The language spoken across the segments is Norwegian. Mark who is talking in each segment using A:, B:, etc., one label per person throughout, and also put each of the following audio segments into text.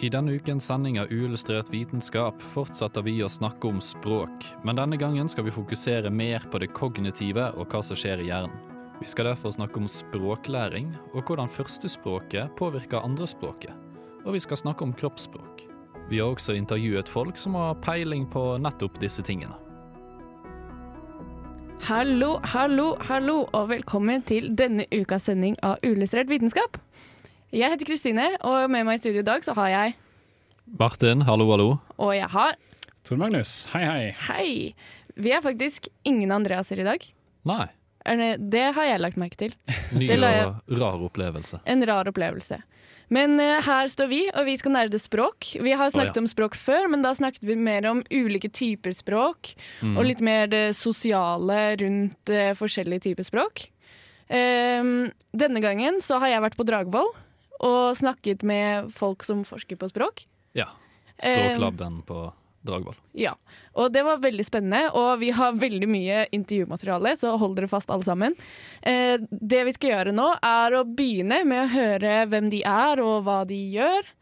A: I denne ukens sending av Uillustrert vitenskap fortsetter vi å snakke om språk, men denne gangen skal vi fokusere mer på det kognitive og hva som skjer i hjernen. Vi skal derfor snakke om språklæring, og hvordan førstespråket påvirker andrespråket. Og vi skal snakke om kroppsspråk. Vi har også intervjuet folk som har peiling på nettopp disse tingene.
B: Hallo, hallo, hallo, og velkommen til denne ukas sending av Uillustrert vitenskap. Jeg heter Kristine, og med meg i studio i dag så har jeg
A: Martin, hallo, hallo.
B: Og jeg har
C: Tor Magnus, hei hei.
B: Hei! Vi er faktisk ingen Andreaser i dag.
A: Nei,
B: Det har jeg lagt merke til.
A: ny og rar opplevelse.
B: En rar opplevelse. Men uh, her står vi, og vi skal nerde språk. Vi har snakket
A: ja.
B: om språk før, men da snakket vi mer om ulike typer språk.
A: Mm.
B: Og litt mer det sosiale rundt uh, forskjellige typer språk. Ehm, denne gangen så har jeg vært på Dragvoll og snakket med folk som forsker på språk.
A: Ja. Språklabben på Dragvoll.
B: Ja, og det var veldig spennende, og vi har veldig mye intervjumateriale, så hold dere fast alle sammen. Eh, det vi skal gjøre nå, er å begynne med å høre hvem de er, og hva de gjør.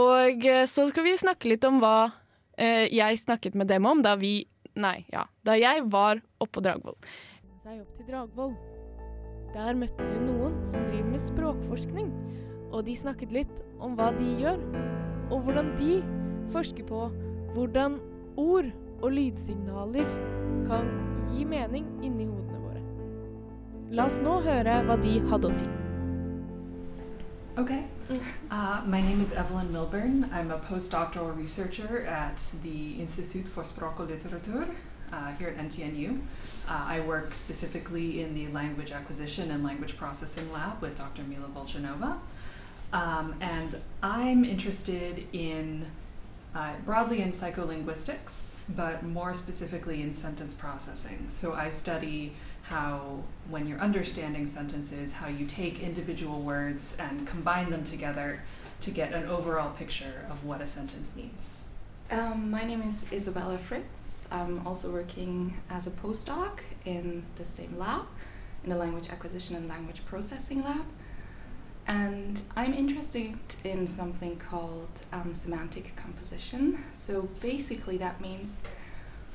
B: Og eh, så skal vi snakke litt om hva eh, jeg snakket med dem om da vi Nei, ja. Da jeg var oppe på Dragvoll. Seg opp til Dragvoll. Der møtte hun noen som driver med språkforskning. Og de snakket litt om hva de gjør, og hvordan de forsker på hvordan ord og lydsignaler kan gi mening inni hodene våre. La oss nå høre hva de hadde å si.
D: Okay. Uh, my name is Evelyn Milburn. I'm a postdoctoral researcher at the Institute for Språk og Litteratur uh, here at NTNU. Uh, I work specifically in the language acquisition and language processing lab with Dr. Mila Volchanova. Um, and I'm interested in uh, broadly in psycholinguistics, but more specifically in sentence processing. So I study how, when you're understanding sentences, how you take individual words and combine them together to get an overall picture of what a sentence means.
E: Um, my name is Isabella Fritz. I'm also working as a postdoc in the same lab, in the language acquisition and language processing lab. And I'm interested in something called um, semantic composition. So basically, that means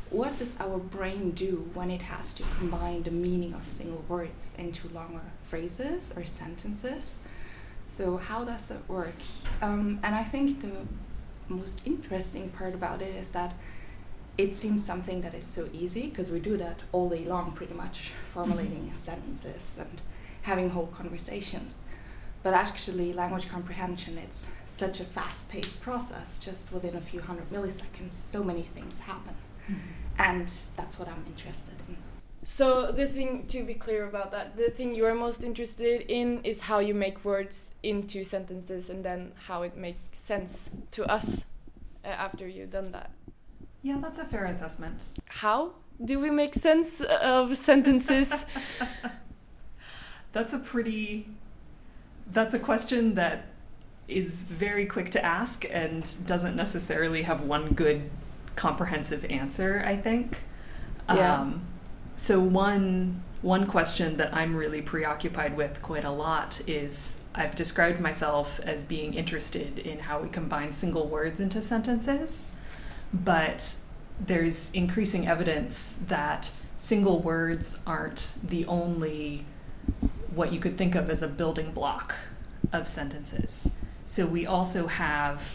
E: what does our brain do when it has to combine the meaning of single words into longer phrases or sentences? So, how does that work? Um, and I think the most interesting part about it is that it seems something that is so easy because we do that all day long, pretty much, formulating sentences and having whole conversations. But actually, language comprehension, it's such a fast paced process. Just within a few hundred milliseconds, so many things happen. And that's what I'm interested in.
B: So the thing to be clear about that, the thing you are most interested in is how you make words into sentences and then how it makes sense to us uh, after you've done that.
D: Yeah, that's a fair assessment.
B: How do we make sense of sentences?
D: That's a pretty. That's a question that is very quick to ask and doesn't necessarily have one good comprehensive answer, I think.
B: Yeah.
D: Um, so one one question that I'm really preoccupied with quite a lot is I've described myself as being interested in how we combine single words into sentences, but there's increasing evidence that single words aren't the only what you could think of as a building block of sentences. So we also have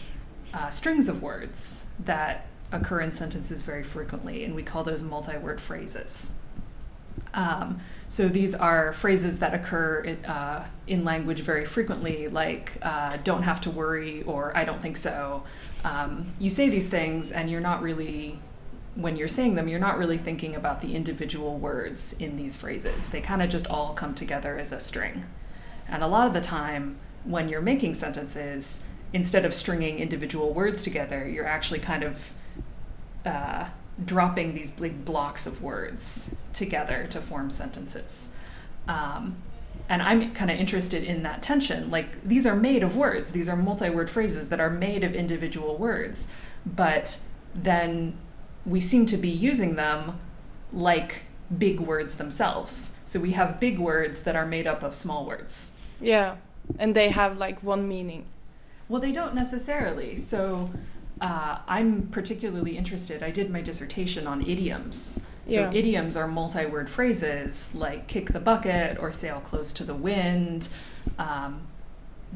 D: uh, strings of words that occur in sentences very frequently, and we call those multi word phrases. Um, so these are phrases that occur in, uh, in language very frequently, like uh, don't have to worry or I don't think so. Um, you say these things, and you're not really, when you're saying them, you're not really thinking about the individual words in these phrases. They kind of just all come together as a string. And a lot of the time, when you're making sentences, instead of stringing individual words together, you're actually kind of uh, dropping these big blocks of words together to form sentences. Um, and I'm kind of interested in that tension. Like, these are made of words, these are multi word phrases that are made of individual words, but then we seem to be using them like big words themselves. So we have big words that are made up of small words.
B: Yeah, and they have like one meaning.
D: Well, they don't necessarily. So uh, I'm particularly interested. I did my dissertation on idioms. So
B: Yeah.
D: idioms are multi-word phrases like "kick the bucket" or "sail close to the wind," um,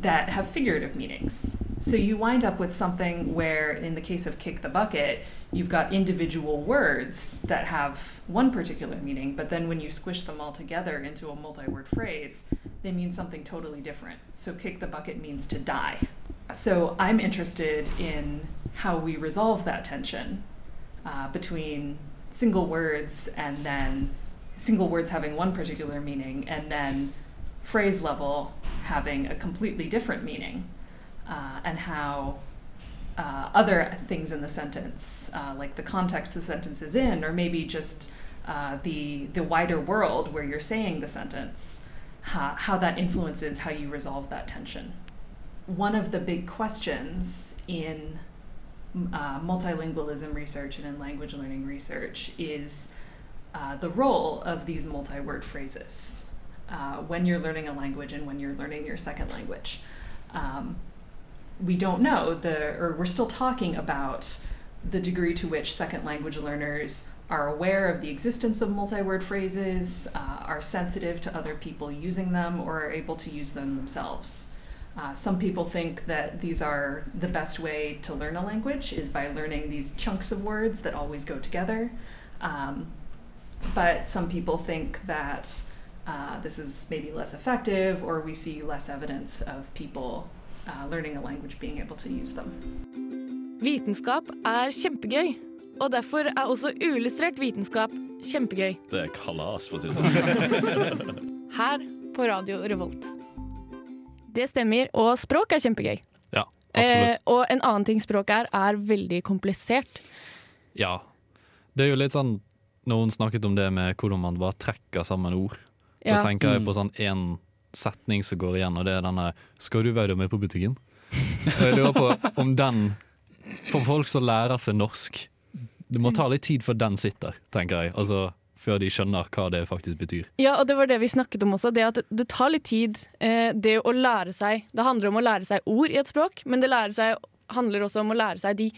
D: that have figurative meanings. So you wind up with something where, in the case of "kick the bucket," you've got individual words that have one particular meaning, but then when you squish them all together into a multi-word phrase, they mean something totally different. So "kick the bucket" means to die. So I'm interested in how we resolve that tension uh, between single words and then single words having one particular meaning and then phrase level having a completely different meaning, uh, and how uh, other things in the sentence, uh, like the context the sentence is in, or maybe just uh, the the wider world where you're saying the sentence, how, how that influences how you resolve that tension. One of the big questions in uh, multilingualism research and in language learning research is uh, the role of these multi-word phrases uh, when you're learning a language and when you're learning your second language. Um, we don't know the, or we're still talking about the degree to which second language learners are aware of the existence of multi-word phrases, uh, are sensitive to other people using them, or are able to use them themselves. Uh, some people think that these are the best way to learn a language is by learning these chunks of words that always go together. Um, but some people think that uh, this is maybe less effective, or we see less evidence of people uh, learning a language being able to use them.
B: Vitenskap er kjempegøy, og derfor er også uillustrert vitenskap kjempegøy.
F: Det er kalas, for å si det sånn.
B: Her på Radio Revolt. Det stemmer, og språk er kjempegøy.
A: Ja,
B: Eh,
A: absolutt.
B: og en annen ting språk er, er veldig komplisert.
A: Ja. Det er jo litt sånn Når hun snakket om det med hvordan man bare trekker sammen ord,
B: Ja.
A: da tenker jeg
G: Mm.
A: på sånn én setning som går igjen, og det er denne 'Skal du være med på butikken?' Og jeg lurer på om den For folk som lærer seg norsk, det må ta litt tid før den sitter, tenker jeg. Altså før de skjønner hva det faktisk betyr.
B: Ja, og det var det vi snakket om også. Det at det, tar litt tid. Eh, det å lære seg Det handler om å lære seg ord i et språk, men det seg, handler også om å lære seg de,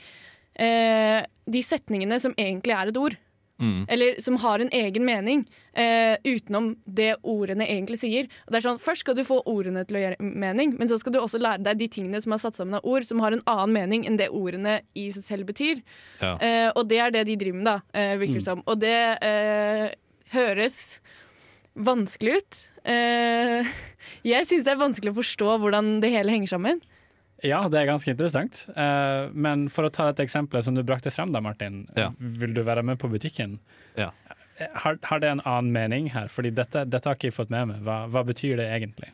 B: eh, de setningene som egentlig er et ord.
A: Mm.
B: Eller som har en egen mening, eh, utenom det ordene egentlig sier. Og det er sånn, Først skal du få ordene til å gjøre mening, men så skal du også lære deg de tingene som er satt sammen av ord, som har en annen mening enn det ordene i seg selv betyr.
A: Ja.
B: Eh, og det er det de driver med, da, eh, virker det som. Og det eh, høres vanskelig ut. Eh, jeg syns det er vanskelig å forstå hvordan det hele henger sammen.
C: Ja, det er ganske interessant. Uh, men for å ta et eksempel som du brakte frem da, Martin.
A: Ja.
C: Vil du være med på butikken?
A: Ja.
C: Eh, Har, har det en annen mening her? Fordi dette, dette har ikke jeg fått med meg. Hva, hva betyr det egentlig?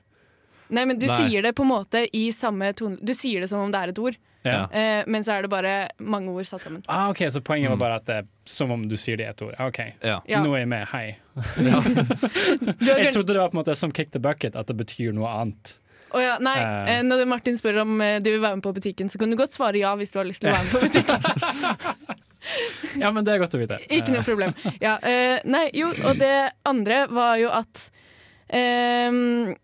B: Nei, men Du
A: Nei.
B: sier det på en måte i samme tone Du sier det som om det er et ord,
C: Ja.
B: uh, men så er det bare mange ord satt sammen.
C: Ah, ok, Så poenget
A: Mm.
C: var bare at det er som om du sier det i et ord. Ok. Nå er jeg med. Hei. Jeg trodde det var på en måte som kick the bucket, at det betyr noe annet.
B: Å ja, nei,
C: Eh.
B: eh, Når Martin spør om eh, du vil være med på butikken, så kan du godt svare ja hvis du har lyst til å være med på butikken.
C: Ja, men det er godt å vite.
B: Ikke noe problem. Ja, eh, nei, jo, og det andre var jo at ehm,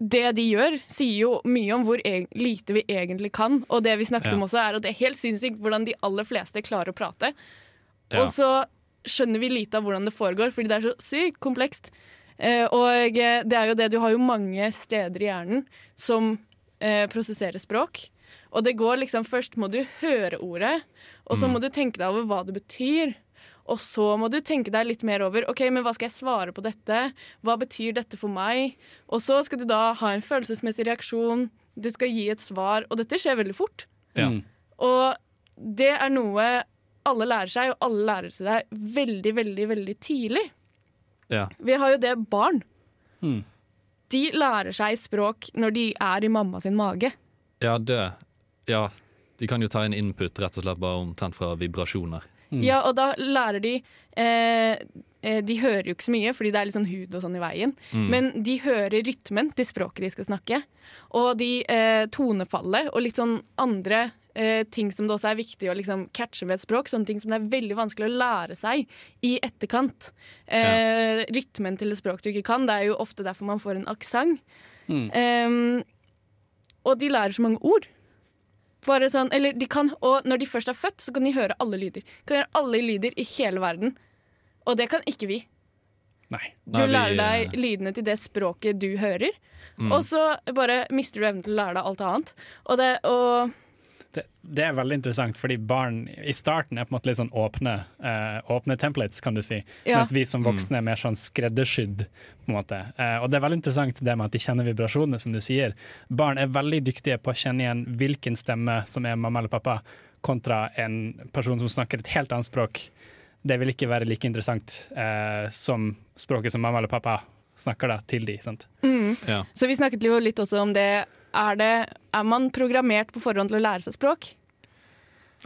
B: det de gjør, sier jo mye om hvor e lite vi egentlig kan. Og det vi snakket
A: Ja.
B: om også, er at det er helt sinnssykt hvordan de aller fleste klarer å prate.
A: Ja.
B: Og så skjønner vi lite av hvordan det foregår, fordi det er så sykt komplekst. Eh, og eh, det er jo det, du har jo mange steder i hjernen som eh, prosesserer språk. Og det går liksom Først må du høre ordet, og så
A: Mm.
B: må du tenke deg over hva det betyr. Og så må du tenke deg litt mer over Ok, men hva skal jeg svare på dette. Hva betyr dette for meg? Og så skal du da ha en følelsesmessig reaksjon. Du skal gi et svar, og dette skjer veldig fort.
A: Ja.
C: Mm.
B: Og det er noe alle lærer seg, og alle lærer seg det veldig, veldig, veldig tidlig.
A: Ja.
B: Vi har jo det barn.
C: Mm.
B: De lærer seg språk når de er i mamma sin mage.
A: Ja, det Ja, de kan jo ta en input rett og slett bare omtrent fra vibrasjoner.
C: Mm.
B: Ja, og da lærer de eh, eh, De hører jo ikke så mye, fordi det er litt sånn hud og sånn i veien.
A: Mm.
B: Men de hører rytmen til språket de skal snakke. Og de eh, tonefallet og litt sånn andre eh, ting som det også er viktig å liksom catche med et språk. Sånne ting som det er veldig vanskelig å lære seg i etterkant. Eh, Rytmen til et språk du ikke kan. Det er jo ofte derfor man får en aksent.
C: Mm.
B: Em, og de lærer så mange ord. Bare sånn, eller de kan, og når de først er født, så kan de høre alle lyder. Kan høre alle lyder i hele verden. Og det kan ikke vi.
C: Nei.
B: Du lærer deg lydene til det språket du hører,
A: Mm.
B: og så bare mister du evnen til å lære deg alt annet. Og det, og
C: Det, det er veldig interessant, fordi barn i starten er på en måte litt sånn åpne, uh, åpne templates, kan du si.
B: Ja.
C: Mens vi som voksne er mer sånn skreddersydd. på en måte. Uh, og det er veldig interessant det med at de kjenner vibrasjonene, som du sier. Barn er veldig dyktige på å kjenne igjen hvilken stemme som er mamma eller pappa, kontra en person som snakker et helt annet språk. Det vil ikke være like interessant uh, som språket som mamma eller pappa snakker da, til de, sant?
B: mm.
A: Ja.
B: Så vi snakket jo litt også om det. Er, det. er man programmert på forhånd til å lære seg språk?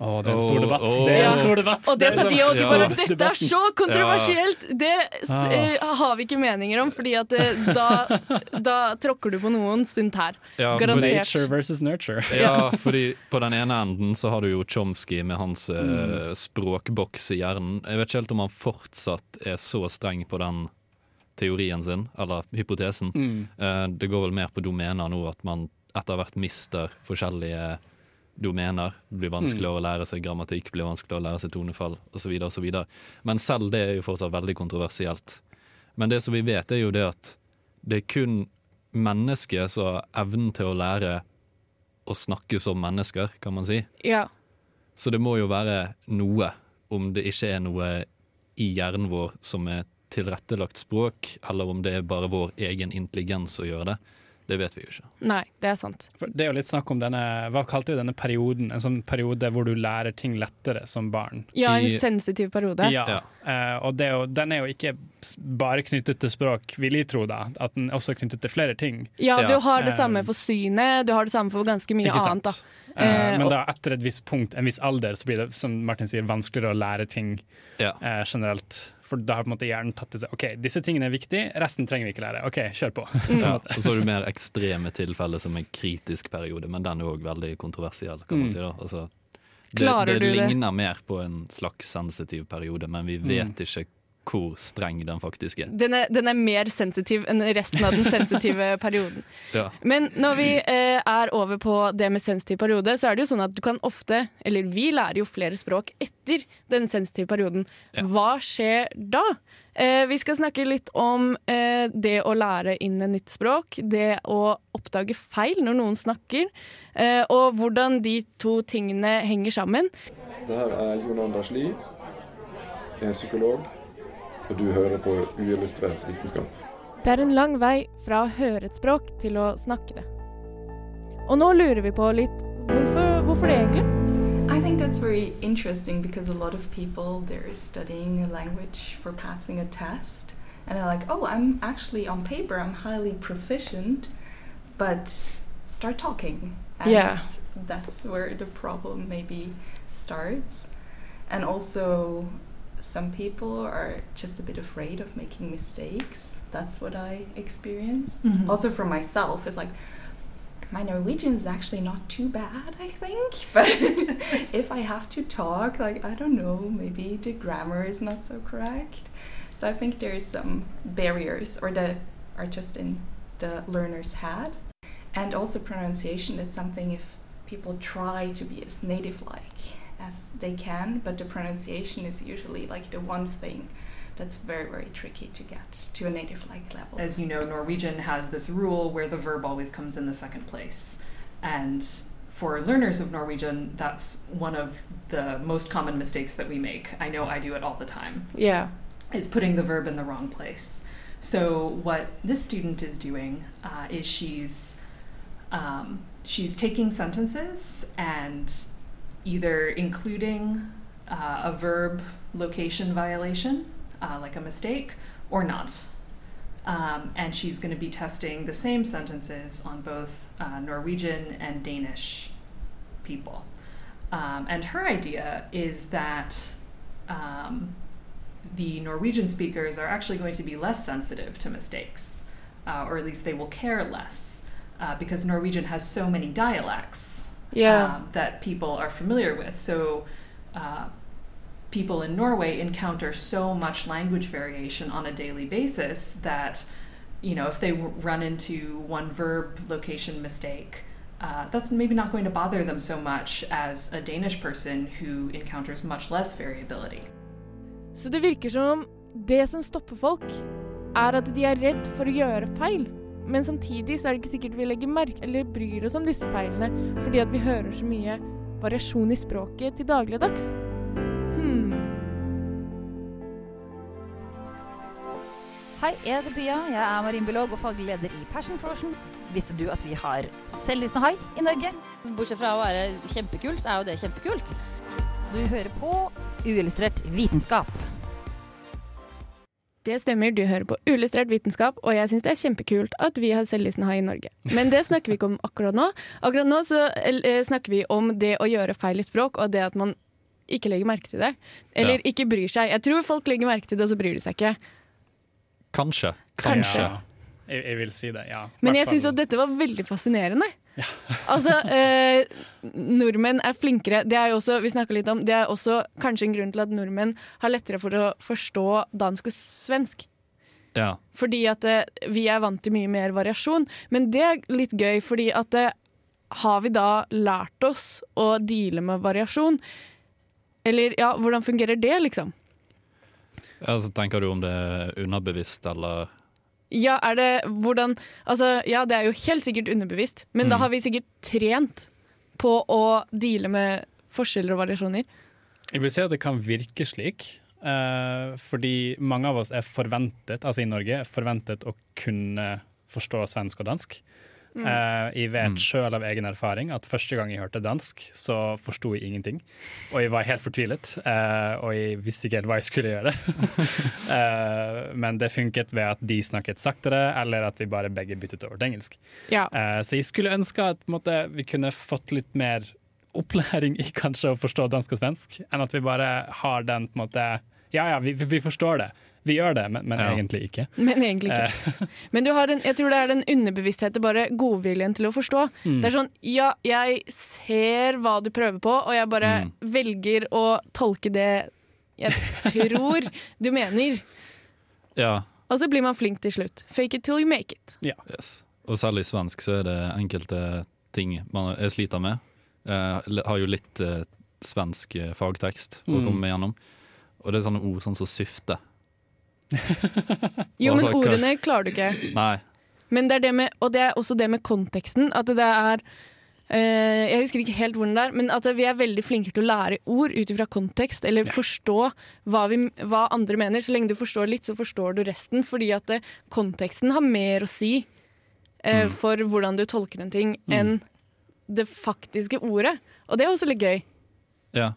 C: Å, det er en stor debatt.
A: oh.
C: Det er en stor debatt.
B: Og det sa de,
A: Ja.
B: bare 'Dette er så kontroversielt!' Det
C: Ah.
B: eh, har vi ikke meninger om, fordi at eh, da, da tråkker du på noen stunt her.
A: Ja,
B: Garantert.
C: Nature versus nurture.
A: ja, fordi på den ene enden så har du jo Chomsky med hans
C: Mm.
A: språkboks i hjernen. Jeg vet ikke helt om han fortsatt er så streng på den teorien sin, eller hypotesen.
C: Mm.
A: Eh, det går vel mer på domener nå, at man etter hvert mister forskjellige domener. Det blir vanskeligere å lære seg grammatikk, blir vanskeligere å lære seg tonefall osv. osv. Men selv det er jo fortsatt veldig kontroversielt. Men det som vi vet, er jo det at det er kun mennesker som har evnen til å lære å snakke som mennesker, kan man si.
B: Ja.
A: Så det må jo være noe, om det ikke er noe i hjernen vår som er tilrettelagt språk, eller om det er bare vår egen intelligens å gjøre det. Det vet vi jo ikke.
B: Nei, det er sant.
C: For Det er jo litt snakk om denne Hva kalte vi denne perioden? En sånn periode hvor du lærer ting lettere som barn.
B: Ja, en
A: I-
B: sensitiv periode.
C: Ja,
A: Ja.
C: Uh, og det er jo, den er jo ikke bare knyttet til språk, vil jeg tro da. At den også er knyttet til flere ting.
B: Ja, du har det
C: Eh,
B: samme for synet, du har det samme for ganske mye
C: Ikke sant?
B: annet. da.
C: Eh,
B: Eh,
C: men da etter et visst punkt, en viss alder, så blir det som Martin sier, vanskeligere å lære ting
A: Ja.
C: uh, generelt. For da har på en måte hjernen tatt til seg OK, disse tingene er viktige, resten trenger vi ikke lære. OK, kjør på.
A: Ja. Og så har du mer ekstreme tilfeller som en kritisk periode, men den er òg veldig kontroversiell, kan man
C: Mm.
A: si. da. Altså, det, det ligner mer på en slags sensitiv periode, men vi vet ikke hvor streng den faktisk er.
B: Den er, den er mer sensitiv enn resten av den sensitive perioden.
A: Ja.
B: Men når vi eh, er over på det med sensitiv periode, så er det jo sånn at du kan ofte, eller vi lærer jo flere språk etter den sensitive perioden.
A: Ja.
B: Hva skjer da? Eh, vi skal snakke litt om eh, det å lære inn et nytt språk, det å oppdage feil når noen snakker, eh, og hvordan de to tingene henger sammen.
H: Det her er Jon Anders Lie, jeg er psykolog, og du hører på uillustrert vitenskap.
B: Det er en lang vei fra å høre et språk til å snakke det. Og nå lurer vi på litt hvorfor, hvorfor det egentlig?
E: I think that's very interesting because a lot of people they're studying a language for passing a test and they're like, "Oh, I'm actually on paper I'm highly proficient, but start talking." And
B: Yeah.
E: that's where the problem maybe starts. And also some people are just a bit afraid of making mistakes. That's what I experience.
D: Mhm.
E: Also for myself, it's like my Norwegian is actually not too bad, I think. But if I have to talk, like, I don't know, maybe the grammar is not so correct. So I think there is some barriers, or that are just in the learner's head. And also pronunciation, it's something if people try to be as native-like as they can, but the pronunciation is usually like the one thing that's very, very tricky to get to a native-like level.
D: As you know, Norwegian has this rule where the verb always comes in the second place. And for learners of Norwegian, that's one of the most common mistakes that we make. I know I do it all the time,
B: Yeah.
D: is putting the verb in the wrong place. So what this student is doing uh, is she's um, she's taking sentences and either including uh, a verb location violation, uh, like a mistake, or not. Um, and she's going to be testing the same sentences on both uh, Norwegian and Danish people. Um, and her idea is that um, the Norwegian speakers are actually going to be less sensitive to mistakes, uh, or at least they will care less, uh, because Norwegian has so many dialects
B: Yeah.
D: um, that people are familiar with. So uh, people in Norway encounter so much language variation on a daily basis that, you know, if they run into one verb location mistake, uh, that's maybe not going to bother them so much as a Danish person who encounters much less variability.
B: Så det virker som om det som stopper folk, er at de er redd for å gjøre feil. Men samtidig så er det ikke sikkert vi legger merke eller bryr oss om disse feilene fordi at vi hører så mye variasjon i språket til dagligdags. Hmm.
I: Hei, jeg heter Pia. Jeg er marinbiolog og faglig leder i Passion Frosion. Visste du at vi har selvlysende hai i Norge?
J: Bortsett fra å være kjempekult, så er jo det kjempekult.
I: Du hører på Uillustrert vitenskap.
B: Det stemmer, du hører på Uillustrert vitenskap, og jeg syns det er kjempekult at vi har selvlysende hai i Norge. Men det snakker vi ikke om akkurat nå. Akkurat nå så eh, snakker vi om det å gjøre feil i språk, og det at man ikke legger merke til det. Eller
A: Ja.
B: ikke bryr seg. Jeg tror folk legger merke til det, og så bryr de seg ikke.
A: Kanskje.
B: Kanskje.
C: Ja, jeg, jeg vil si det, ja.
B: Men jeg syns at dette var veldig fascinerende. altså, eh, nordmenn er flinkere. Det er jo også, vi litt om, det er også kanskje en grunn til at nordmenn har lettere for å forstå dansk og svensk.
A: Ja.
B: Fordi at eh, vi er vant til mye mer variasjon. Men det er litt gøy, fordi at eh, har vi da lært oss å deale med variasjon? Eller ja, hvordan fungerer det, liksom?
A: ja. Så tenker du om det er underbevisst eller
B: Ja, er det hvordan Altså, ja, det er jo helt sikkert underbevisst, men da
A: Mm.
B: har vi sikkert trent på å deale med forskjeller og variasjoner.
C: Jeg vil si at det kan virke slik, eh, fordi mange av oss er forventet, altså i Norge, forventet å kunne forstå svensk og dansk.
B: Mm.
C: Eh, jeg vet
A: Mm.
C: sjøl av egen erfaring at første gang jeg hørte dansk, så forsto jeg ingenting. Og jeg var helt fortvilet, uh, og jeg visste ikke helt hva jeg skulle gjøre. uh, men det funket ved at de snakket saktere, eller at vi bare begge byttet over til engelsk.
B: Ja.
C: Så jeg skulle ønske at på måte, vi kunne fått litt mer opplæring i kanskje å forstå dansk og svensk, enn at vi bare har den på en måte Ja ja, vi, vi forstår det. Vi gjør det, men, men
A: Ja.
C: egentlig ikke.
B: Men egentlig ikke. Men du har en, jeg tror det er den underbevisstheten, bare godviljen til å forstå.
C: Mm.
B: Det er sånn ja, jeg ser hva du prøver på, og jeg bare
A: Mm.
B: velger å tolke det jeg tror du mener.
A: Ja.
B: Og så blir man flink til slutt. Fake it till you make it.
A: Yes. Og særlig i svensk så er det enkelte ting man, er sliter med. Jeg har jo litt eh, svensk eh, fagtekst å
C: Mm.
A: komme igjennom. Og det er sånne ord sånn som syfte.
B: Jo, men ordene klarer du ikke.
A: Nei.
B: Men det er det med, og det er også det med konteksten. At det er eh, Jeg husker ikke helt hvordan det er, men at vi er veldig flinke til å lære ord ut ifra kontekst, eller forstå hva, vi, hva andre mener. Så lenge du forstår litt, så forstår du resten. Fordi at det, konteksten har mer å si eh,
A: Mm.
B: for hvordan du tolker en ting,
C: Mm.
B: enn det faktiske ordet. Og det er også litt gøy.
A: Ja.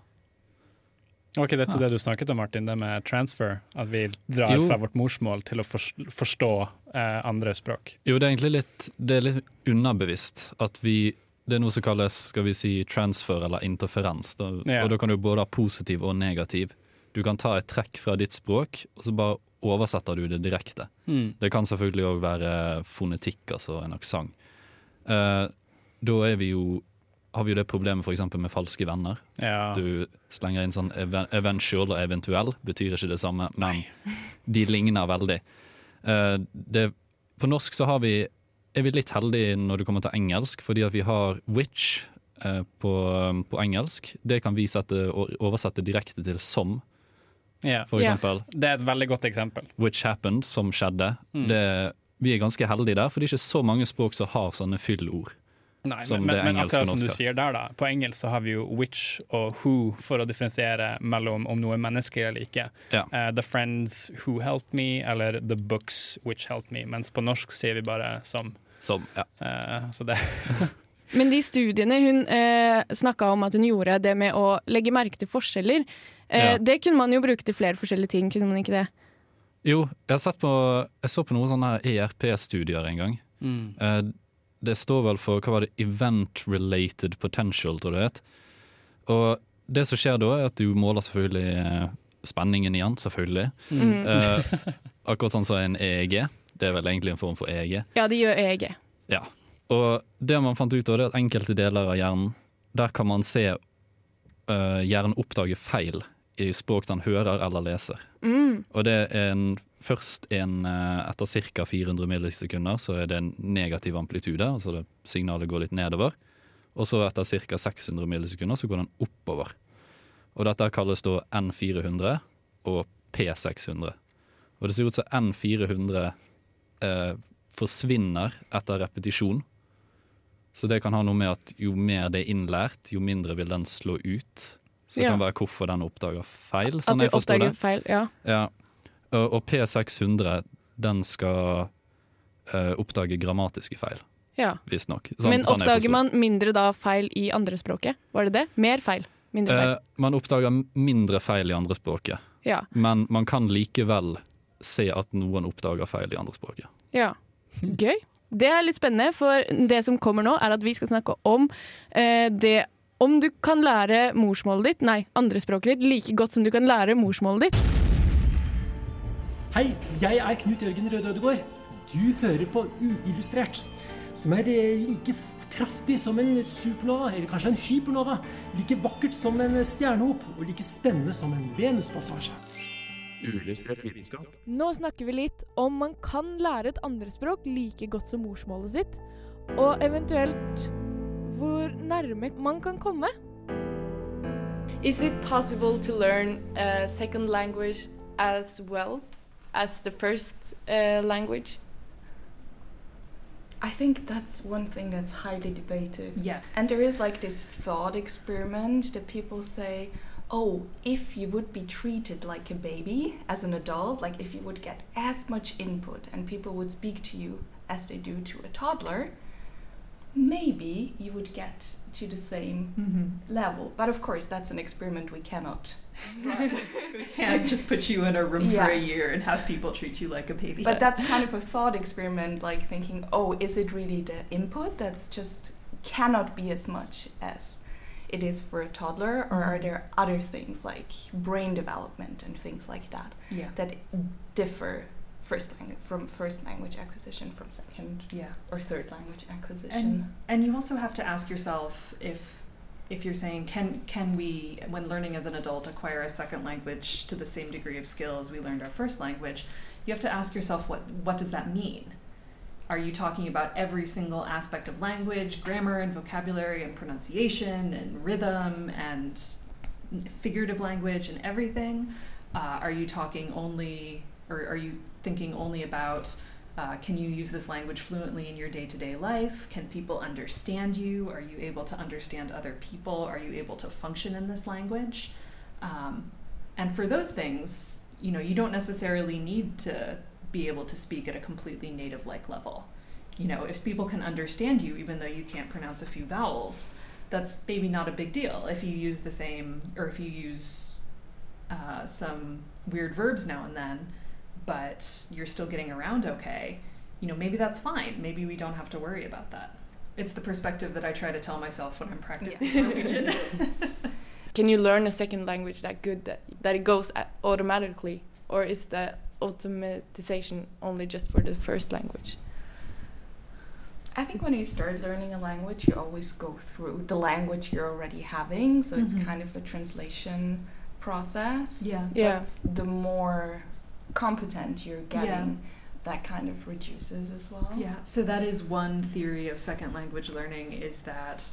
C: Var ikke dette
A: Ja.
C: det du snakket om, Martin? Det med transfer? At vi drar
A: Jo.
C: fra vårt morsmål til å forstå eh, andre språk?
A: Jo, det er egentlig litt, det er litt underbevisst at vi Det er noe som kalles skal vi si, transfer eller interferens. Da,
C: Ja.
A: Og da kan du både ha positiv og negativ. Du kan ta et trekk fra ditt språk, og så bare oversetter du det direkte.
C: Mm.
A: Det kan selvfølgelig òg være fonetikk, altså en aksent. Eh, da er vi jo har vi jo det problemet for med falske venner.
C: Ja.
A: Du slenger inn sånn even- eventual og eventuell, betyr ikke det samme, men de ligner veldig. Uh, det, på norsk så har vi, er vi litt heldige når det kommer til engelsk, fordi at vi har which uh, på, på engelsk. Det kan vi sette, oversette direkte til som,
C: Ja.
A: for
B: Ja.
A: eksempel.
C: Det er et veldig godt eksempel.
A: Which happened, som skjedde.
C: Mm.
A: Det, vi er ganske heldige der, for det er ikke så mange språk som har sånne fyllord.
C: Nei,
A: Som
C: men,
A: det
C: men, men akkurat som du sier der, da. På engelsk så har vi jo which og who for å differensiere mellom om noe er menneskelig eller ikke.
A: Ja.
C: Uh, the friends who helped me, eller the books which helped me. Mens på norsk sier vi bare som.
A: Som, ja.
C: Uh, så det
B: Men de studiene hun eh, snakka om at hun gjorde, det med å legge merke til forskjeller, eh,
A: Ja.
B: det kunne man jo bruke til flere forskjellige ting, kunne man ikke det?
A: Jo, jeg, har sett på, jeg så på noen sånne ERP-studier en gang.
C: mm.
A: Eh, det står vel for hva var det, event related potential, tror jeg det het. Og det som skjer da, er at du måler selvfølgelig eh, spenningen igjen, selvfølgelig.
B: Mm.
A: Uh, akkurat sånn som en EEG. Det er vel egentlig en form for EEG.
B: Ja, de gjør EEG.
A: Ja. Og det man fant ut av, det er at enkelte deler av hjernen, der kan man se uh, hjernen oppdage feil i språk den hører eller leser.
B: Mm.
A: Og det er en, først en eh, Etter ca. 400 millisekunder så er det en negativ amplitude, altså signalet går litt nedover. Og så etter ca. 600 millisekunder så går den oppover. Og dette kalles da N400 og P600. Og det ser ut som N400 eh, forsvinner etter repetisjon. Så det kan ha noe med at jo mer det er innlært, jo mindre vil den slå ut. Så det
B: Ja.
A: kan være hvorfor den oppdager feil.
B: At
A: Sånn
B: du oppdager
A: det.
B: feil. Ja.
A: Ja. Og, og P600, den skal uh, oppdage grammatiske feil,
B: ja.
A: visstnok. Sånn,
B: Men
A: sånn
B: oppdager
A: sånn
B: man mindre da feil i andrespråket? Var det det? Mer feil? Mindre feil?
A: Uh, man oppdager mindre feil i andrespråket,
B: ja.
A: men man kan likevel se at noen oppdager feil i andrespråket.
B: ja. Gøy. Det er litt spennende, for det som kommer nå, er at vi skal snakke om uh, det om du kan lære morsmålet ditt, nei, andrespråket ditt, like godt som du kan lære morsmålet ditt.
K: Hei, jeg er Knut Jørgen Røde Ødegård. Du hører på Uillustrert, som er eh, like kraftig som en supernova, eller kanskje en hypernova. Like vakkert som en stjernehop, og like spennende som en Venuspassasje.
L: Uillustrert vitenskap.
B: Nå snakker vi litt om man kan lære et andrespråk like godt som morsmålet sitt, og eventuelt hvor nærme man kan komme. Is it possible to learn a second language as well as the first uh, language?
E: I think that's one thing that's highly debated.
D: Yeah.
E: And there is like this thought experiment that people say, oh, if you would be treated like a baby as an adult, like if you would get as much input and people would speak to you as they do to a toddler, maybe you would get to the same
D: Mhm.
E: level. But of course, that's an experiment we cannot.
D: We can't just put you in a room for a year and have people treat you like a baby.
E: But that's kind of a thought experiment, like thinking, oh, is it really the input that's just cannot be as much as it is for a toddler, or are there other things like brain development and things like that
D: Yeah.
E: that differ first language from first language acquisition from second
D: Yeah.
E: or third language acquisition?
D: And and you also have to ask yourself if if you're saying can can we when learning as an adult acquire a second language to the same degree of skill as we learned our first language, you have to ask yourself what what does that mean? Are you talking about every single aspect of language, grammar and vocabulary and pronunciation and rhythm and figurative language and everything? Uh, are you talking only, or are you thinking only about uh, can you use this language fluently in your day to day life? Can people understand you? Are you able to understand other people? Are you able to function in this language? Um, and for those things, you know, you don't necessarily need to be able to speak at a completely native like level. You know, if people can understand you, even though you can't pronounce a few vowels, that's maybe not a big deal. If you use the same, or if you use uh, some weird verbs now and then, but you're still getting around okay, you know, maybe that's fine. Maybe we don't have to worry about that. It's the perspective that I try to tell myself when I'm practicing Norwegian.
B: Can you learn a second language that good that, that it goes automatically, or is the automatization only just for the first language?
E: I think when you start learning a language, you always go through the language you're already having, so it's
D: Mhm.
E: kind of a translation process.
D: Yeah.
B: Yeah.
E: But the more competent you're
D: Yeah.
E: getting, that kind of reduces as well.
D: Yeah, so that is one theory of second language learning is that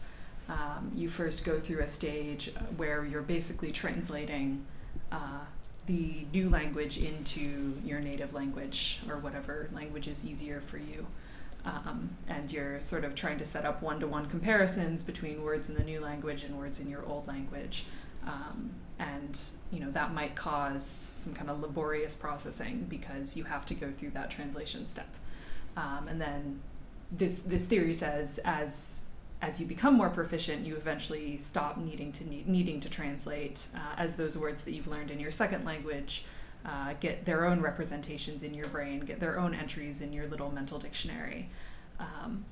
D: um, you first go through a stage where you're basically translating uh, the new language into your native language or whatever language is easier for you. Um, and you're sort of trying to set up one to one comparisons between words in the new language and words in your old language. Um, and you know that might cause some kind of laborious processing because you have to go through that translation step. Um, and then this this theory says as as you become more proficient, you eventually stop needing to need, needing to translate uh, as those words that you've learned in your second language uh, get their own representations in your brain, get their own entries in your little mental dictionary. Um,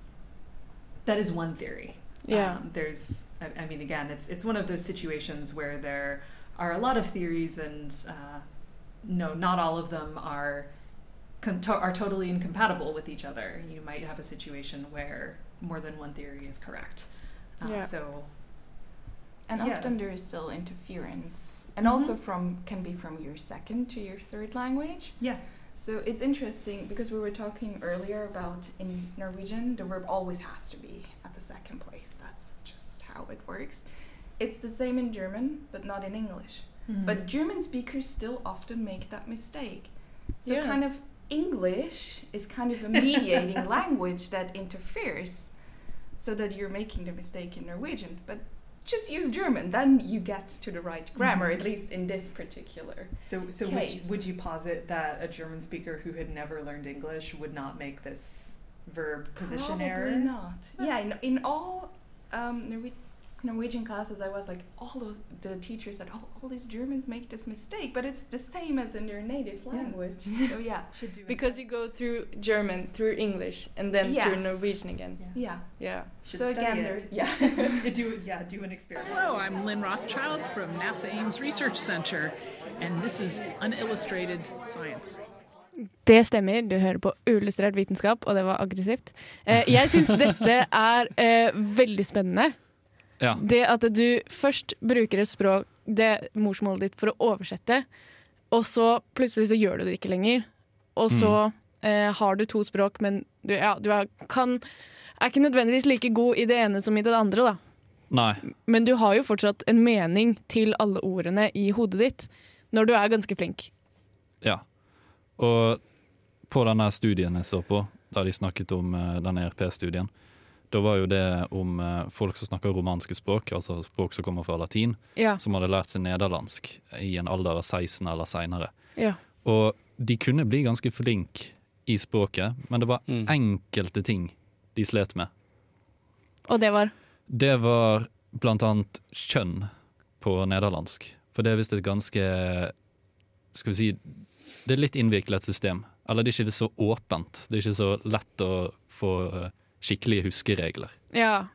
D: That is one theory.
B: Yeah.
D: Um, there's, I, I mean, again, it's it's one of those situations where there are a lot of theories, and uh, no, not all of them are con- to- are totally incompatible with each other. You might have a situation where more than one theory is correct. Uh,
E: Yeah.
D: So,
E: And
D: Yeah.
E: often there is still interference, and
D: Mhm.
E: also from can be from your second to your third language.
D: Yeah.
E: So it's interesting because we were talking earlier about in Norwegian the verb always has to be at the second place. That's just how it works. It's the same in German, but not in English.
D: Mhm.
E: But German speakers still often make that mistake. So
B: Yeah.
E: kind of English is kind of a mediating language that interferes so that you're making the mistake in Norwegian. But just use German, then you get to the right grammar,
D: Mhm.
E: at least in this particular.
D: so, so would you, would you posit that a German speaker who had never learned English would not make this verb position
E: Probably
D: error?
E: not. Yeah, in, in all um, Norwe- Norwegian classes, I was like, all those the teachers said, oh, all these Germans make this mistake, but it's the same as in their native language. so yeah,
D: Should do
M: Because you go through German, through English, and then through Norwegian again.
E: yeah.
M: Yeah.
D: Should
E: so again,
D: it.
E: there, yeah.
D: do yeah, do an experiment.
N: Hello, I'm Lynn Rothschild from NASA Ames Research Center, and this is Unillustrated Science.
B: Det stemmer, du hører på uillustrert vitenskap, og det var aggressivt. Eh, jeg syns dette er eh, veldig spennende.
A: Ja.
B: Det at du først bruker et språk, det morsmålet ditt, for å oversette, og så plutselig så gjør du det ikke lenger. Og så eh, har du to språk, men du, ja, du er, kan, er ikke nødvendigvis like god i det ene som i det andre, da.
A: Nei.
B: Men du har jo fortsatt en mening til alle ordene i hodet ditt, når du er ganske flink.
A: Ja. Og på denne studien jeg så på, da de snakket om eh, denne ERP-studien, da var jo det om eh, folk som snakker romanske språk, altså språk som kommer fra latin,
B: Ja.
A: som hadde lært seg nederlandsk i en alder av 16 eller seinere.
B: Ja.
A: Og de kunne bli ganske flinke i språket, men det var enkelte ting de slet med.
B: Og det var
A: Det var blant annet kjønn på nederlandsk. For det er visst et ganske Skal vi si Det er litt innviklet system. Eller det er ikke så åpent. Det er ikke så lett å få eh, skikkelige huskeregler,
B: Ja.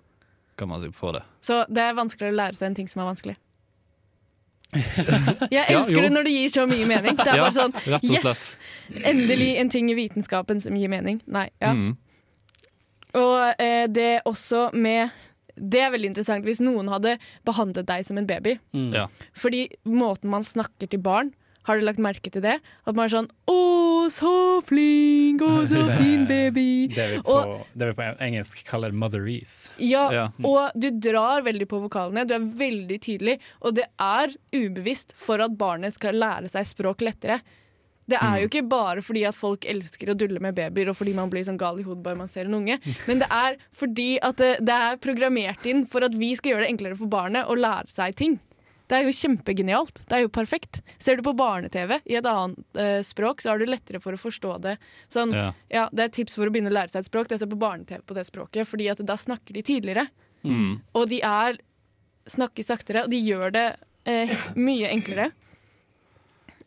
A: kan man få det.
B: Så det er vanskeligere å lære seg en ting som er vanskelig. Jeg elsker
A: ja,
B: det når det gir så mye mening. Det er
A: Ja,
B: bare sånn Yes! Endelig en ting i vitenskapen som gir mening. Nei, ja.
A: Mm.
B: Og eh, det også med Det er veldig interessant hvis noen hadde behandlet deg som en baby.
C: Mm.
A: Ja.
B: Fordi måten man snakker til barn Har du lagt merke til det? At man er sånn 'Å, så flink! Å, så fin baby!'
C: Det vi på,
B: Og
C: det vi på engelsk kaller motherese.
B: Ja,
C: Ja.
B: og du drar veldig på vokalene. Du er veldig tydelig, og det er ubevisst for at barnet skal lære seg språk lettere. Det er jo ikke bare fordi at folk elsker å dulle med babyer, og fordi man blir sånn gal i hodet bare man ser en unge, men det er fordi at det, det er programmert inn for at vi skal gjøre det enklere for barnet å lære seg ting. Det er jo kjempegenialt. Det er jo perfekt. Ser du på barne-TV i et annet eh, språk, så har du lettere for å forstå det. Sånn,
A: Ja.
B: ja, det er et tips for å begynne å lære seg et språk. Det er å se på barne-TV på det språket, fordi at da snakker de tydeligere.
A: Mm.
B: Og de er snakker saktere, og de gjør det eh, mye enklere.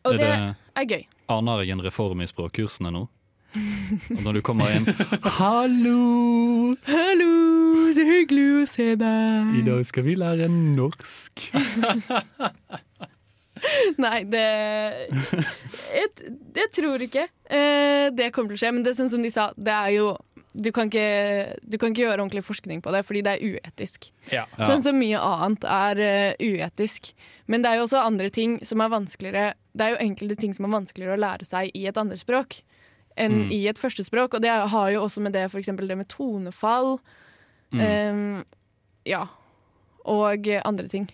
B: Og
A: Er
B: det
A: det-
B: er gøy.
A: Aner jeg en reform i språkkursene nå? Og når du kommer inn Hallo!
B: Hallo, så hyggelig å se deg.
A: I dag skal vi lære norsk.
B: Nei, det Jeg, jeg tror ikke eh, det kommer til å skje. Men det er sånn som de sa, det er jo du kan, ikke, du kan ikke gjøre ordentlig forskning på det, fordi det er uetisk.
C: Ja.
B: Sånn som mye annet er eh, uetisk. Men det er jo også andre ting som er vanskeligere Det er jo enkelte ting som er vanskeligere å lære seg i et andrespråk enn
A: Mm.
B: i et førstespråk. Og det har jo også med det for eksempel det med tonefall
A: Mm.
B: Um, Ja. Og andre ting.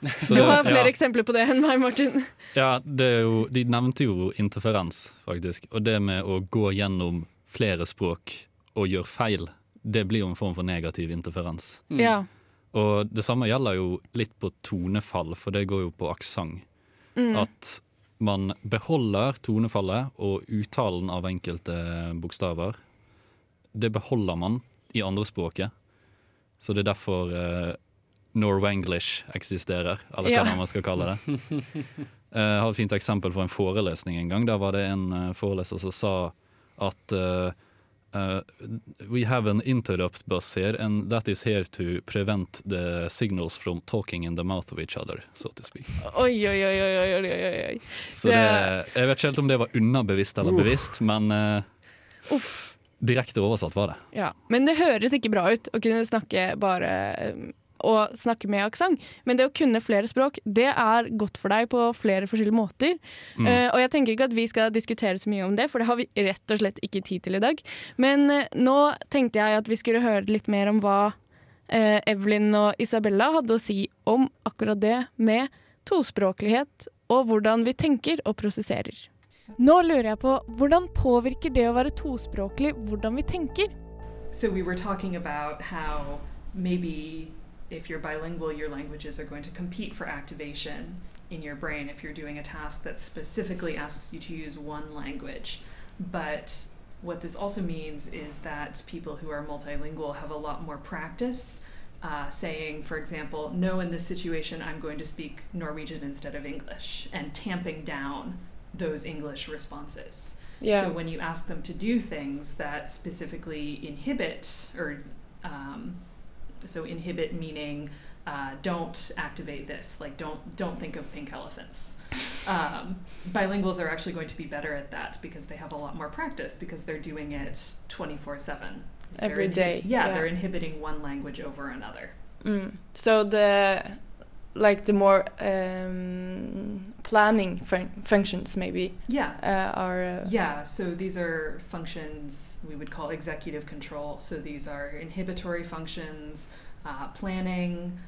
A: Så
B: du
A: det-
B: har flere
A: ja.
B: eksempler på det enn meg, Martin.
A: Ja, det er jo, de nevnte jo interferens, faktisk. Og det med å gå gjennom flere språk og gjøre feil, det blir jo en form for negativ interferens.
B: Mm. Ja.
A: Og det samme gjelder jo litt på tonefall, for det går jo på aksent.
B: Mm.
A: At man beholder tonefallet og uttalen av enkelte bokstaver. Det beholder man i andrespråket. Så det er derfor uh, Norwenglish eksisterer, eller hva
B: Ja.
A: man skal kalle det. Eh, Jeg har et fint eksempel fra en forelesning en gang. Der var det en eh, foreleser som sa at uh, Uh, we have an interrupt bus here, and that is here to prevent the signals from talking in the mouth of each other, so to speak.
B: Oi, oi, oi, oi, oi, oi, oi.
A: Så det, jeg vet ikke helt om det var underbevisst eller
B: Uff.
A: bevisst, men uh, direkte oversatt var det.
B: Ja. Men det høres ikke bra ut å kunne snakke bare og snakke med aksent. Men det å kunne flere språk, det er godt for deg på flere forskjellige måter.
O: Mm.
B: Uh, og jeg tenker ikke at vi skal diskutere så mye om det, for det har vi rett og slett ikke tid til i dag. Men uh, nå tenkte jeg at vi skulle høre litt mer om hva uh, Evelyn og Isabella hadde å si om akkurat det med tospråklighet, og hvordan vi tenker og prosesserer. Nå lurer jeg på, hvordan påvirker det å være tospråklig hvordan vi tenker?
D: So we were talking about how maybe if you're bilingual, your languages are going to compete for activation in your brain if you're doing a task that specifically asks you to use one language. But what this also means is that people who are multilingual have a lot more practice uh, saying, for example, no, in this situation, I'm going to speak Norwegian instead of English, and tamping down those English responses.
M: Yeah.
D: So when you ask them to do things that specifically inhibit or um, so inhibit meaning uh, don't activate this like don't don't think of pink elephants um, bilinguals are actually going to be better at that because they have a lot more practice because they're doing it 24 7
M: Every day,
D: yeah,
M: yeah.
D: they're inhibiting one language over another
M: Mm. So the like the more um, planning fun- functions maybe
D: Yeah.
M: uh, are uh,
D: Yeah, so these are functions we would call executive control. So these are inhibitory functions, uh, planning.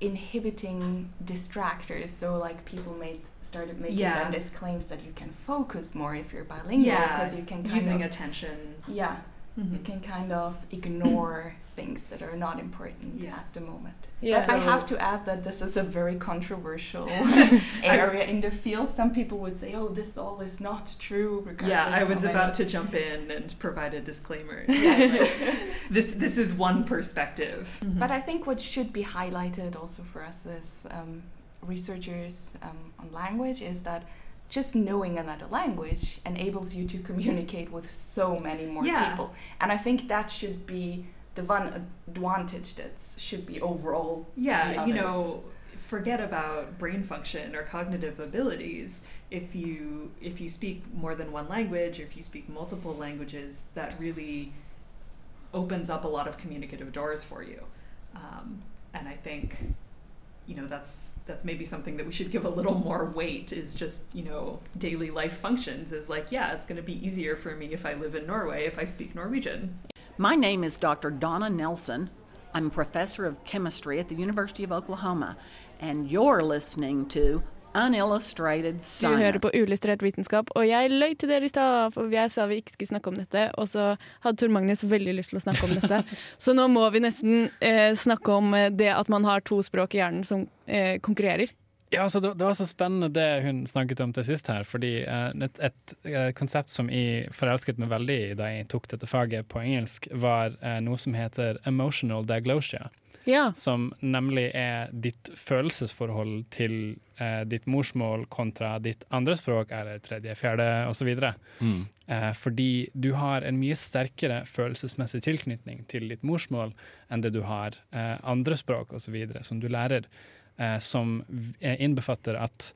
E: inhibiting distractors. So like people made started making
D: Yeah.
E: then this claims that you can focus more if you're bilingual
D: Yeah,
E: because you can kind
D: using
E: of,
D: attention.
E: Yeah, you
D: Mhm.
E: can kind of ignore things that are not important at the moment.
M: Yeah.
E: But I have to add that this is a very controversial area in the field. Some people would say, "Oh, this all is not true." regardless
D: Yeah, I was about to jump in and provide a disclaimer.
E: Yes.
D: this this is one perspective.
E: But I think what should be highlighted also for us as um, researchers um, on language is that just knowing another language enables you to communicate with so many more
D: Yeah.
E: people. And I think that should be the one advantage that should be overall.
D: Yeah, you know, forget about brain function or cognitive abilities. If you if you speak more than one language, or if you speak multiple languages, that really opens up a lot of communicative doors for you. Um, and I think, you know, that's that's maybe something that we should give a little more weight. Is just you know daily life functions. Is like yeah, it's going to be easier for me if I live in Norway if I speak Norwegian.
P: My name is Dr. Donna Nelson. I'm a professor of chemistry at the University of Oklahoma, and you're listening to Unillustrated
B: Du hører på Uillustrert vitenskap, og jeg løy til dere i stad, for jeg sa vi ikke skulle snakke om dette, og så hadde Tor Magnus veldig lyst til å snakke om dette. Så nå må vi nesten eh, snakke om eh, det at man har to språk i hjernen som eh, konkurrerer.
C: Ja, altså, det, det var så spennende det hun snakket om til sist her, fordi uh, et, et, et, konsept som jeg forelsket meg veldig i da jeg tok dette faget på engelsk, var uh, noe som heter emotional diaglosia.
B: Ja.
C: Som nemlig er ditt følelsesforhold til uh, ditt morsmål kontra ditt andre språk, eller tredje, fjerde osv.
A: Mm.
C: Eh, fordi du har en mye sterkere følelsesmessig tilknytning til ditt morsmål enn det du har eh, andre språk osv. som du lærer, eh, som eh, innbefatter at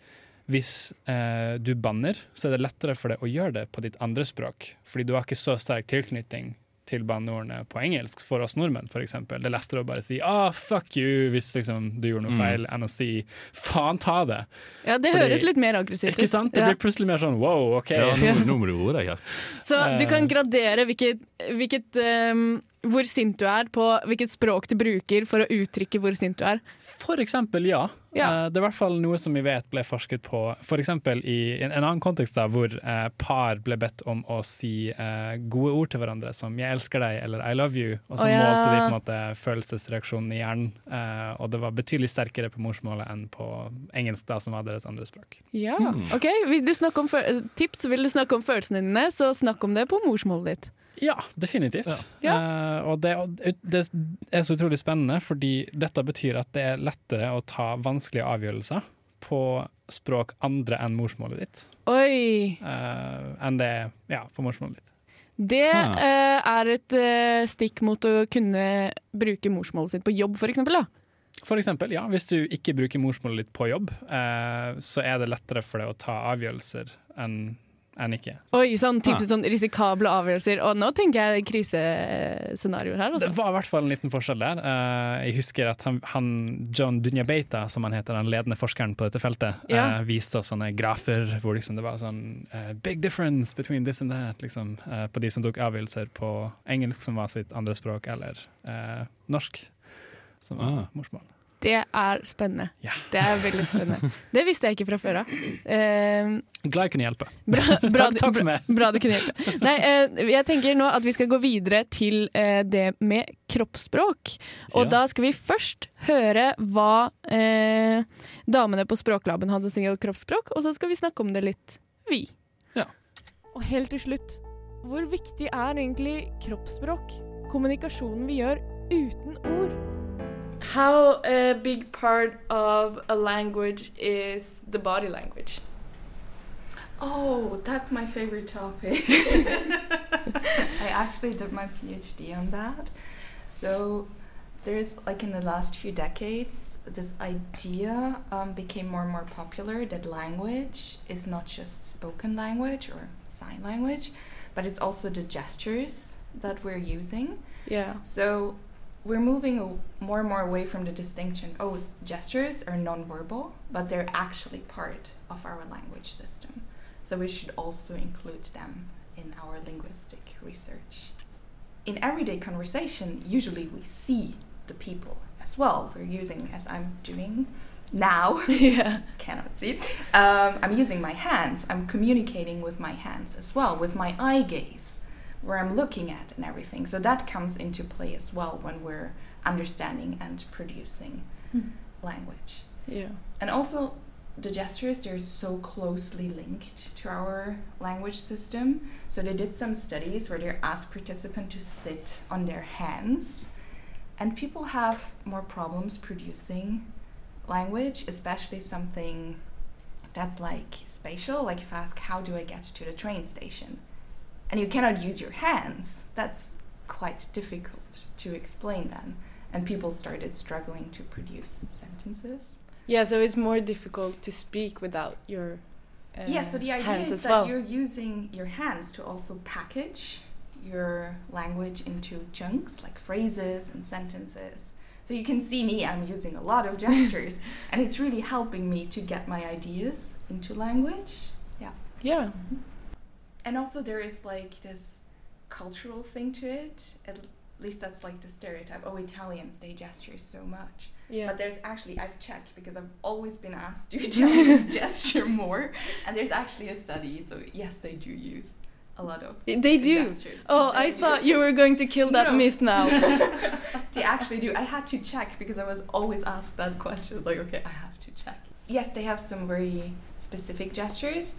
C: hvis eh, du banner, så er det lettere for deg å gjøre det på ditt andre språk, fordi du har ikke så sterk tilknytning til banneordene på engelsk for oss nordmenn, f.eks. Det er lettere å bare si ah, fuck you hvis liksom, du gjorde noe
A: Mm.
C: feil, enn å si faen ta det.
B: Ja, det
C: Fordi-
B: høres litt mer aggressivt ut.
C: Ikke sant? Det
B: Ja.
C: blir plutselig mer sånn wow, OK.
A: Ja, nå, nå må du roe deg.
B: Så du
C: Eh.
B: kan gradere hvilket, hvilket ehm, hvor sint du er på hvilket språk du bruker for å uttrykke hvor sint du er.
C: For eksempel, ja. ja. det er i hvert fall noe som vi vet ble forsket på. For eksempel i en, en annen kontekst da, hvor eh, par ble bedt om å si eh, gode ord til hverandre, som 'jeg elsker deg' eller 'I love you', og så
B: oh, ja.
C: målte de på en måte følelsesreaksjonen i hjernen. eh, og det var betydelig sterkere på morsmålet enn på engelsk, da, som var deres andre språk.
B: Ja,
C: Mm.
B: ok. Vil du snakke om tips, vil du snakke om følelsene dine, så snakk om det på morsmålet ditt.
C: Ja, definitivt. Eh, og det, det er så utrolig spennende, fordi dette betyr at det er lettere å ta vanskelige avgjørelser på språk andre enn morsmålet ditt,
B: Oi!
C: Uh, enn det er ja, på morsmålet ditt.
B: Det eh, er et stikk mot å kunne bruke morsmålet sitt på jobb, for eksempel. Da.
C: For eksempel, ja, hvis du ikke bruker morsmålet ditt på jobb, eh, så er det lettere for deg å ta avgjørelser enn enn ikke.
B: Oi, sånn type
C: Ah.
B: sånn risikable avgjørelser. Og nå tenker jeg krisescenarioer her.
C: Det
B: Altså.
C: var i hvert fall en liten forskjell der. Uh, jeg husker at han, han John Dunyabeita, som han heter, den ledende forskeren på dette feltet,
B: Ja.
C: uh, viste oss sånne grafer hvor liksom det var sånn uh, Big difference between this and that, liksom, eh, på de som tok avgjørelser på engelsk, som var sitt andre språk, eller eh, norsk, som var
A: Ah.
C: morsmål.
B: Det er spennende. Det er veldig spennende. Det visste jeg ikke fra før av. Eh,
C: Glad jeg kunne hjelpe.
B: Bra, bra,
C: takk, takk for meg.
B: Bra du kunne hjelpe. Nei, eh, jeg tenker nå at vi skal gå videre til eh, det med kroppsspråk. Og
C: Ja.
B: da skal vi først høre hva eh, damene på Språklaben hadde å si om kroppsspråk, og så skal vi snakke om det litt, vi.
C: Ja.
B: Og helt til slutt, hvor viktig er egentlig kroppsspråk? Kommunikasjonen vi gjør uten ord. How a big part of a language is the body language?
E: Oh, that's my favorite topic. I actually did my PhD on that. So there's like in the last few decades, this idea um, became more and more popular that language is not just spoken language or sign language, but it's also the gestures that we're using.
B: Yeah.
E: So we're moving more and more away from the distinction oh, gestures are nonverbal, but they're actually part of our language system. So we should also include them in our linguistic research. In everyday conversation, usually we see the people as well. We're using, as I'm doing now,
B: yeah.
E: cannot see. Um, I'm using my hands. I'm communicating with my hands as well, with my eye gaze, where I'm looking at and everything. So that comes into play as well when we're understanding and producing
B: Hmm.
E: language.
B: Yeah.
E: And also, the gestures, they're so closely linked to our language system. So they did some studies where they asked participants to sit on their hands. And people have more problems producing language, especially something that's like spatial. Like if I ask, how do I get to the train station? And you cannot use your hands. That's quite difficult to explain then. And people started struggling to produce sentences.
M: Yeah, so it's more difficult to speak without your uh,
E: yeah, so the idea is that
M: well.
E: you're using your hands to also package your language into chunks like phrases and sentences. So you can see me, I'm using a lot of gestures, and it's really helping me to get my ideas into language. Yeah.
B: Yeah.
E: And also, there is like this cultural thing to it. At least that's like the stereotype. Oh, Italians, they gesture so much.
M: Yeah.
E: But there's actually, I've checked because I've always been asked, do Italians gesture more? And there's actually a study, so yes, they do use a lot of
M: They do.
E: gestures.
M: Oh,
E: They
M: I
E: do.
M: thought you were going to kill that
E: No.
M: myth now.
E: they actually do. I had to check because I was always asked that question. Like, okay, I have to check. Yes, they have some very specific gestures,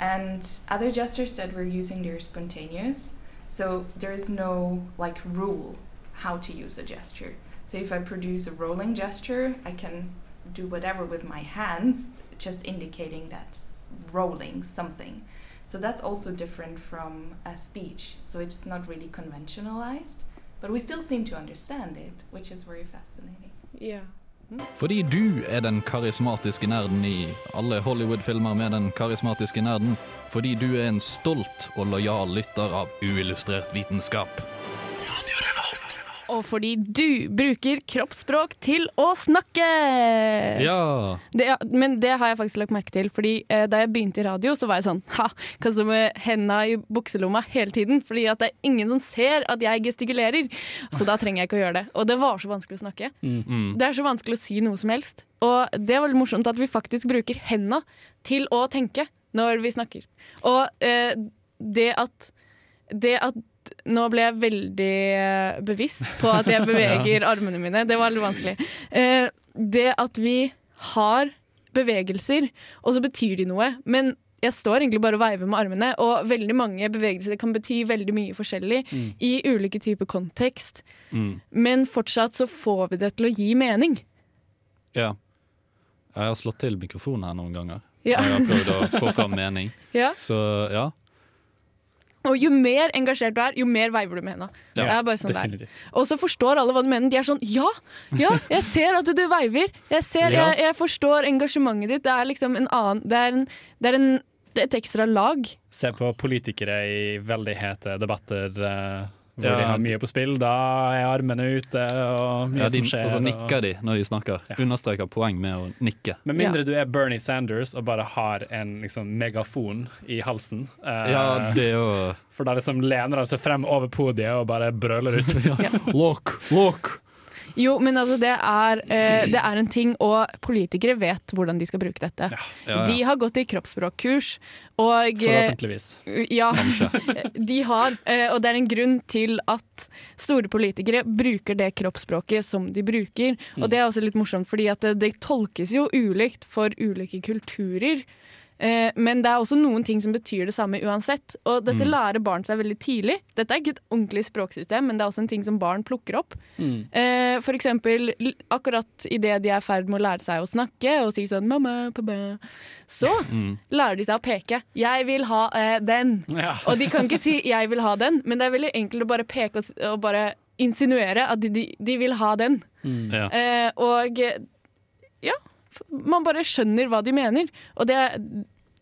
E: and other gestures that we're using they're spontaneous. So there is no like rule how to use a gesture. So if I produce a rolling gesture, I can do whatever with my hands, just indicating that rolling something. So that's also different from a speech. So it's not really conventionalized, but we still seem to understand it, which is very fascinating.
M: yeah.
A: Fordi du er den karismatiske nerden i alle Hollywood-filmer med den karismatiske nerden. Fordi du er en stolt og lojal lytter av uillustrert vitenskap.
B: Og fordi du bruker kroppsspråk til å snakke!
A: Ja!
B: Det, men det har jeg faktisk lagt merke til, fordi eh, da jeg begynte i radio, så var jeg sånn ha, hva så med henda i bukselomma hele tiden, fordi at det er ingen som ser at jeg gestikulerer. Så da trenger jeg ikke å gjøre det. Og det var så vanskelig å snakke.
A: Mm.
B: Det er så vanskelig å si noe som helst. Og det er veldig morsomt at vi faktisk bruker henda til å tenke når vi snakker. Og eh, det at det at nå ble jeg veldig eh, bevisst på at jeg beveger armene mine. Det var litt vanskelig. Eh, det at vi har bevegelser, og så betyr de noe. Men jeg står egentlig bare og veiver med armene, og veldig mange bevegelser kan bety veldig mye forskjellig
A: Mm.
B: i ulike typer kontekst.
A: Mm.
B: Men fortsatt så får vi det til å gi mening.
A: Ja. Jeg har slått til mikrofonen her noen ganger.
B: Ja.
A: Jeg har prøvd å få fram mening.
B: Ja.
A: Så ja.
B: Og jo mer engasjert du er, jo mer veiver du med henda.
C: Ja,
B: sånn. Og så forstår alle hva du mener. De er sånn Ja, ja, jeg ser at du veiver. Jeg, ser, jeg, jeg forstår engasjementet ditt. Det er liksom en annen Det er, en, det er, en, det er et ekstra lag.
C: Se på politikere i veldig hete debatter eh, hvor
A: Ja.
C: de har mye på spill. Da er armene ute, og mye
A: Ja, de,
C: som skjer.
A: og så nikker de når de snakker. Understreker poeng med å nikke.
C: Med mindre du er Bernie Sanders og bare har en liksom, megafon i halsen. eh,
A: Ja, det jo
C: For da liksom lener han seg frem over podiet og bare brøler ut.
A: Look, look!
B: Jo, men altså, det er, eh, det er en ting, og politikere vet hvordan de skal bruke dette.
C: ja,
A: ja.
B: De har gått i kroppsspråkkurs, og eh,
C: Forhåpentligvis.
B: Ja, de har. eh, Og det er en grunn til at store politikere bruker det kroppsspråket som de bruker. Og det er også litt morsomt, fordi at det, det tolkes jo ulikt for ulike kulturer. Eh, Men det er også noen ting som betyr det samme uansett. Og dette
C: Mm.
B: lærer barn seg veldig tidlig. Dette er ikke et ordentlig språksystem, men det er også en ting som barn plukker opp.
C: Mm.
B: Eh, For eksempel akkurat idet de er i ferd med å lære seg å snakke og si sånn 'mamma, pappa', så
A: Mm.
B: lærer de seg å peke. 'Jeg vil ha eh, den'.
C: Ja.
B: Og de kan ikke si 'jeg vil ha den', men det er veldig enkelt å bare peke og, og bare insinuere at de, de, de vil ha den.
A: Ja.
B: Eh, og ja, man bare skjønner hva de mener. Og det,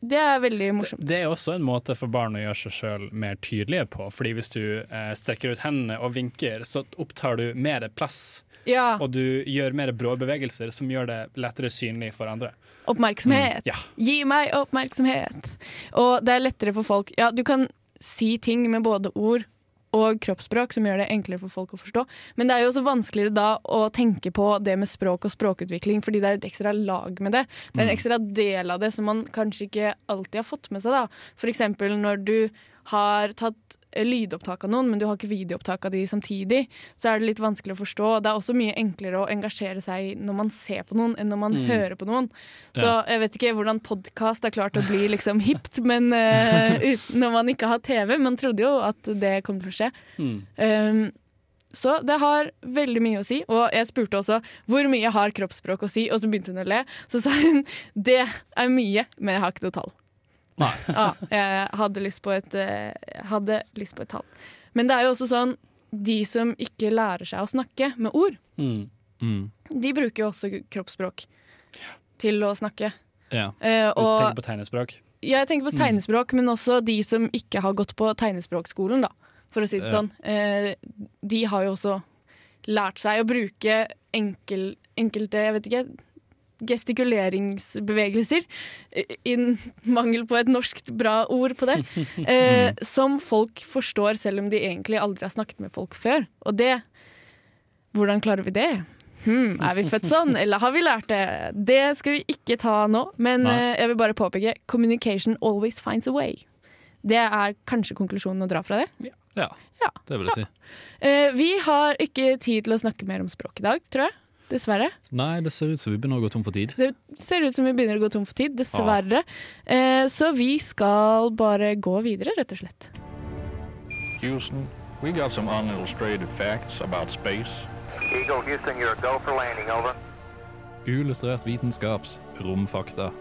B: det er veldig morsomt.
C: Det er også en måte for barn å gjøre seg sjøl mer tydelige på. Fordi hvis du eh, strekker ut hendene og vinker, så opptar du mer plass.
B: Ja,
C: Og du gjør mer brå bevegelser som gjør det lettere synlig for andre.
B: oppmerksomhet.
C: Ja.
B: Gi meg oppmerksomhet. Og det er lettere for folk Ja, du kan si ting med både ord og kroppsspråk som gjør det enklere for folk å forstå. Men det er jo også vanskeligere da å tenke på det med språk og språkutvikling, fordi det er et ekstra lag med det. Det er en ekstra del av det som man kanskje ikke alltid har fått med seg. da. Eksempel når du har tatt lydopptak av noen, men du har ikke videoopptak av de samtidig, så er det litt vanskelig å forstå. Det er også mye enklere å engasjere seg når man ser på noen, enn når man hører på noen. Så
C: Ja.
B: jeg vet ikke hvordan podkast er klart å bli liksom hipt, men uh, når man ikke har TV. Man trodde jo at det kom til å skje.
C: Mm.
B: Um, så det har veldig mye å si. Og jeg spurte også hvor mye har kroppsspråk å si, og så begynte hun å le. Så sa hun det er mye, men jeg har ikke noe tall.
C: Nei.
B: Ja, jeg hadde lyst på et, eh, hadde lyst på et tall. Men det er jo også sånn de som ikke lærer seg å snakke med ord,
C: Mm.
A: Mm.
B: de bruker jo også kroppsspråk til å snakke.
A: Ja.
B: Eh,
C: Du
B: og
C: tenker på tegnespråk?
B: ja, jeg tenker på tegnespråk, men også de som ikke har gått på tegnespråkskolen, da, for å si det
C: Ja.
B: sånn. Eh, de har jo også lært seg å bruke enkel, enkelte, jeg vet ikke, gestikuleringsbevegelser, i mangel på et norsk bra ord på det, eh, som folk forstår selv om de egentlig aldri har snakket med folk før. Og det Hvordan klarer vi det? Hmm, er vi født sånn, eller har vi lært det? Det skal vi ikke ta nå, men eh, jeg vil bare påpeke communication always finds a way. Det er kanskje konklusjonen å dra fra det.
A: ja.
B: Ja.
A: Det vil jeg si.
B: Eh, vi har ikke tid til å snakke mer om språk i dag, tror jeg. Dessverre.
A: Nei, det ser ut som vi begynner å gå tom for tid.
B: Det ser ut som vi begynner å gå tom for tid, dessverre. Eh, så vi skal bare gå videre, rett og slett.
O: Houston, we got some unillustrated facts about space.
Q: Eagle Houston, you're go for landing, over.
A: Uillustrert vitenskaps romfakta.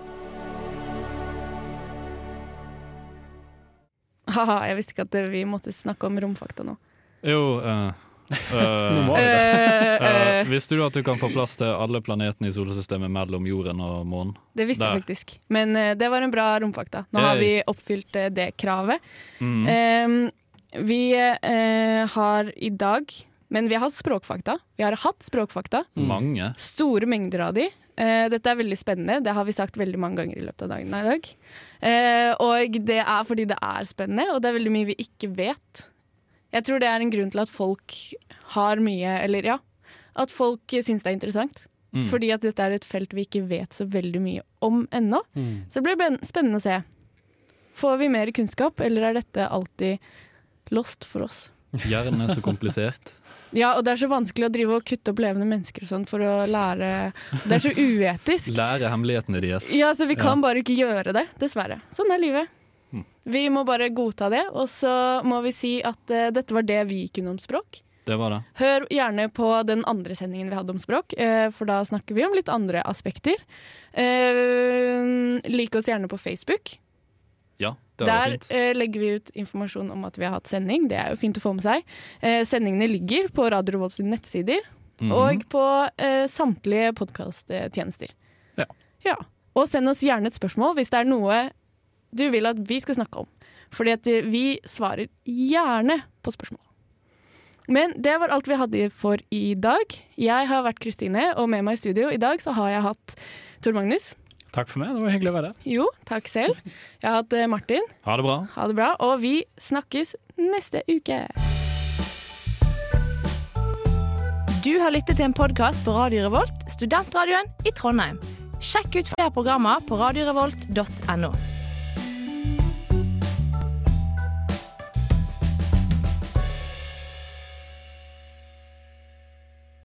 B: Haha, jeg visste ikke at vi måtte snakke om romfakta nå.
A: Jo eh, eh.
B: Eh,
A: eh,
B: eh,
A: Visste du at du kan få plass til alle planetene i solsystemet mellom jorden og månen?
B: det visste jeg faktisk. Men det var en bra romfakta. Nå har vi oppfylt det kravet.
A: Mm.
B: Eh, vi eh, har i dag Men vi har hatt språkfakta. Vi har hatt språkfakta.
A: Mange.
B: Store mengder av de. Uh, dette er veldig spennende, det har vi sagt veldig mange ganger i løpet av dagen i dag. Uh, og det er fordi det er spennende, og det er veldig mye vi ikke vet. Jeg tror det er en grunn til at folk har mye, eller ja, at folk syns det er interessant.
A: Mm.
B: Fordi at dette er et felt vi ikke vet så veldig mye om ennå.
C: Mm.
B: Så det blir spennende å se. Får vi mer kunnskap, eller er dette alltid lost for oss?
A: Hjernen er så komplisert.
B: Ja, og det er så vanskelig å drive og kutte opp levende mennesker og sånn for å lære Det er så uetisk.
A: Lære hemmelighetene deres.
B: Ja, så vi kan
A: Ja.
B: bare ikke gjøre det, dessverre. Sånn er livet. Vi må bare godta det, og så må vi si at uh, dette var det vi kunne om språk.
A: Det var det.
B: Hør gjerne på den andre sendingen vi hadde om språk, uh, for da snakker vi om litt andre aspekter. Uh, lik oss gjerne på Facebook.
A: Ja, det var
B: Der
A: fint.
B: eh, legger vi ut informasjon om at vi har hatt sending. Det er jo fint å få med seg. Eh, sendingene ligger på Radio Revolt sine nettsider
A: -hmm.
B: og på eh, samtlige podkasttjenester.
A: Ja.
B: ja. Og send oss gjerne et spørsmål hvis det er noe du vil at vi skal snakke om. Fordi at eh, vi svarer gjerne på spørsmål. Men det var alt vi hadde for i dag. Jeg har vært Kristine, og med meg i studio i dag så har jeg hatt Tor Magnus.
C: Takk for meg, det var hyggelig å være her.
B: Jo, takk selv. Jeg har hatt eh, Martin.
A: Ha det bra.
B: Ha det bra, og vi snakkes neste uke.
R: Du har lyttet til en podkast på Radio Revolt, studentradioen i Trondheim. Sjekk ut flere programmer på radiorevolt.no.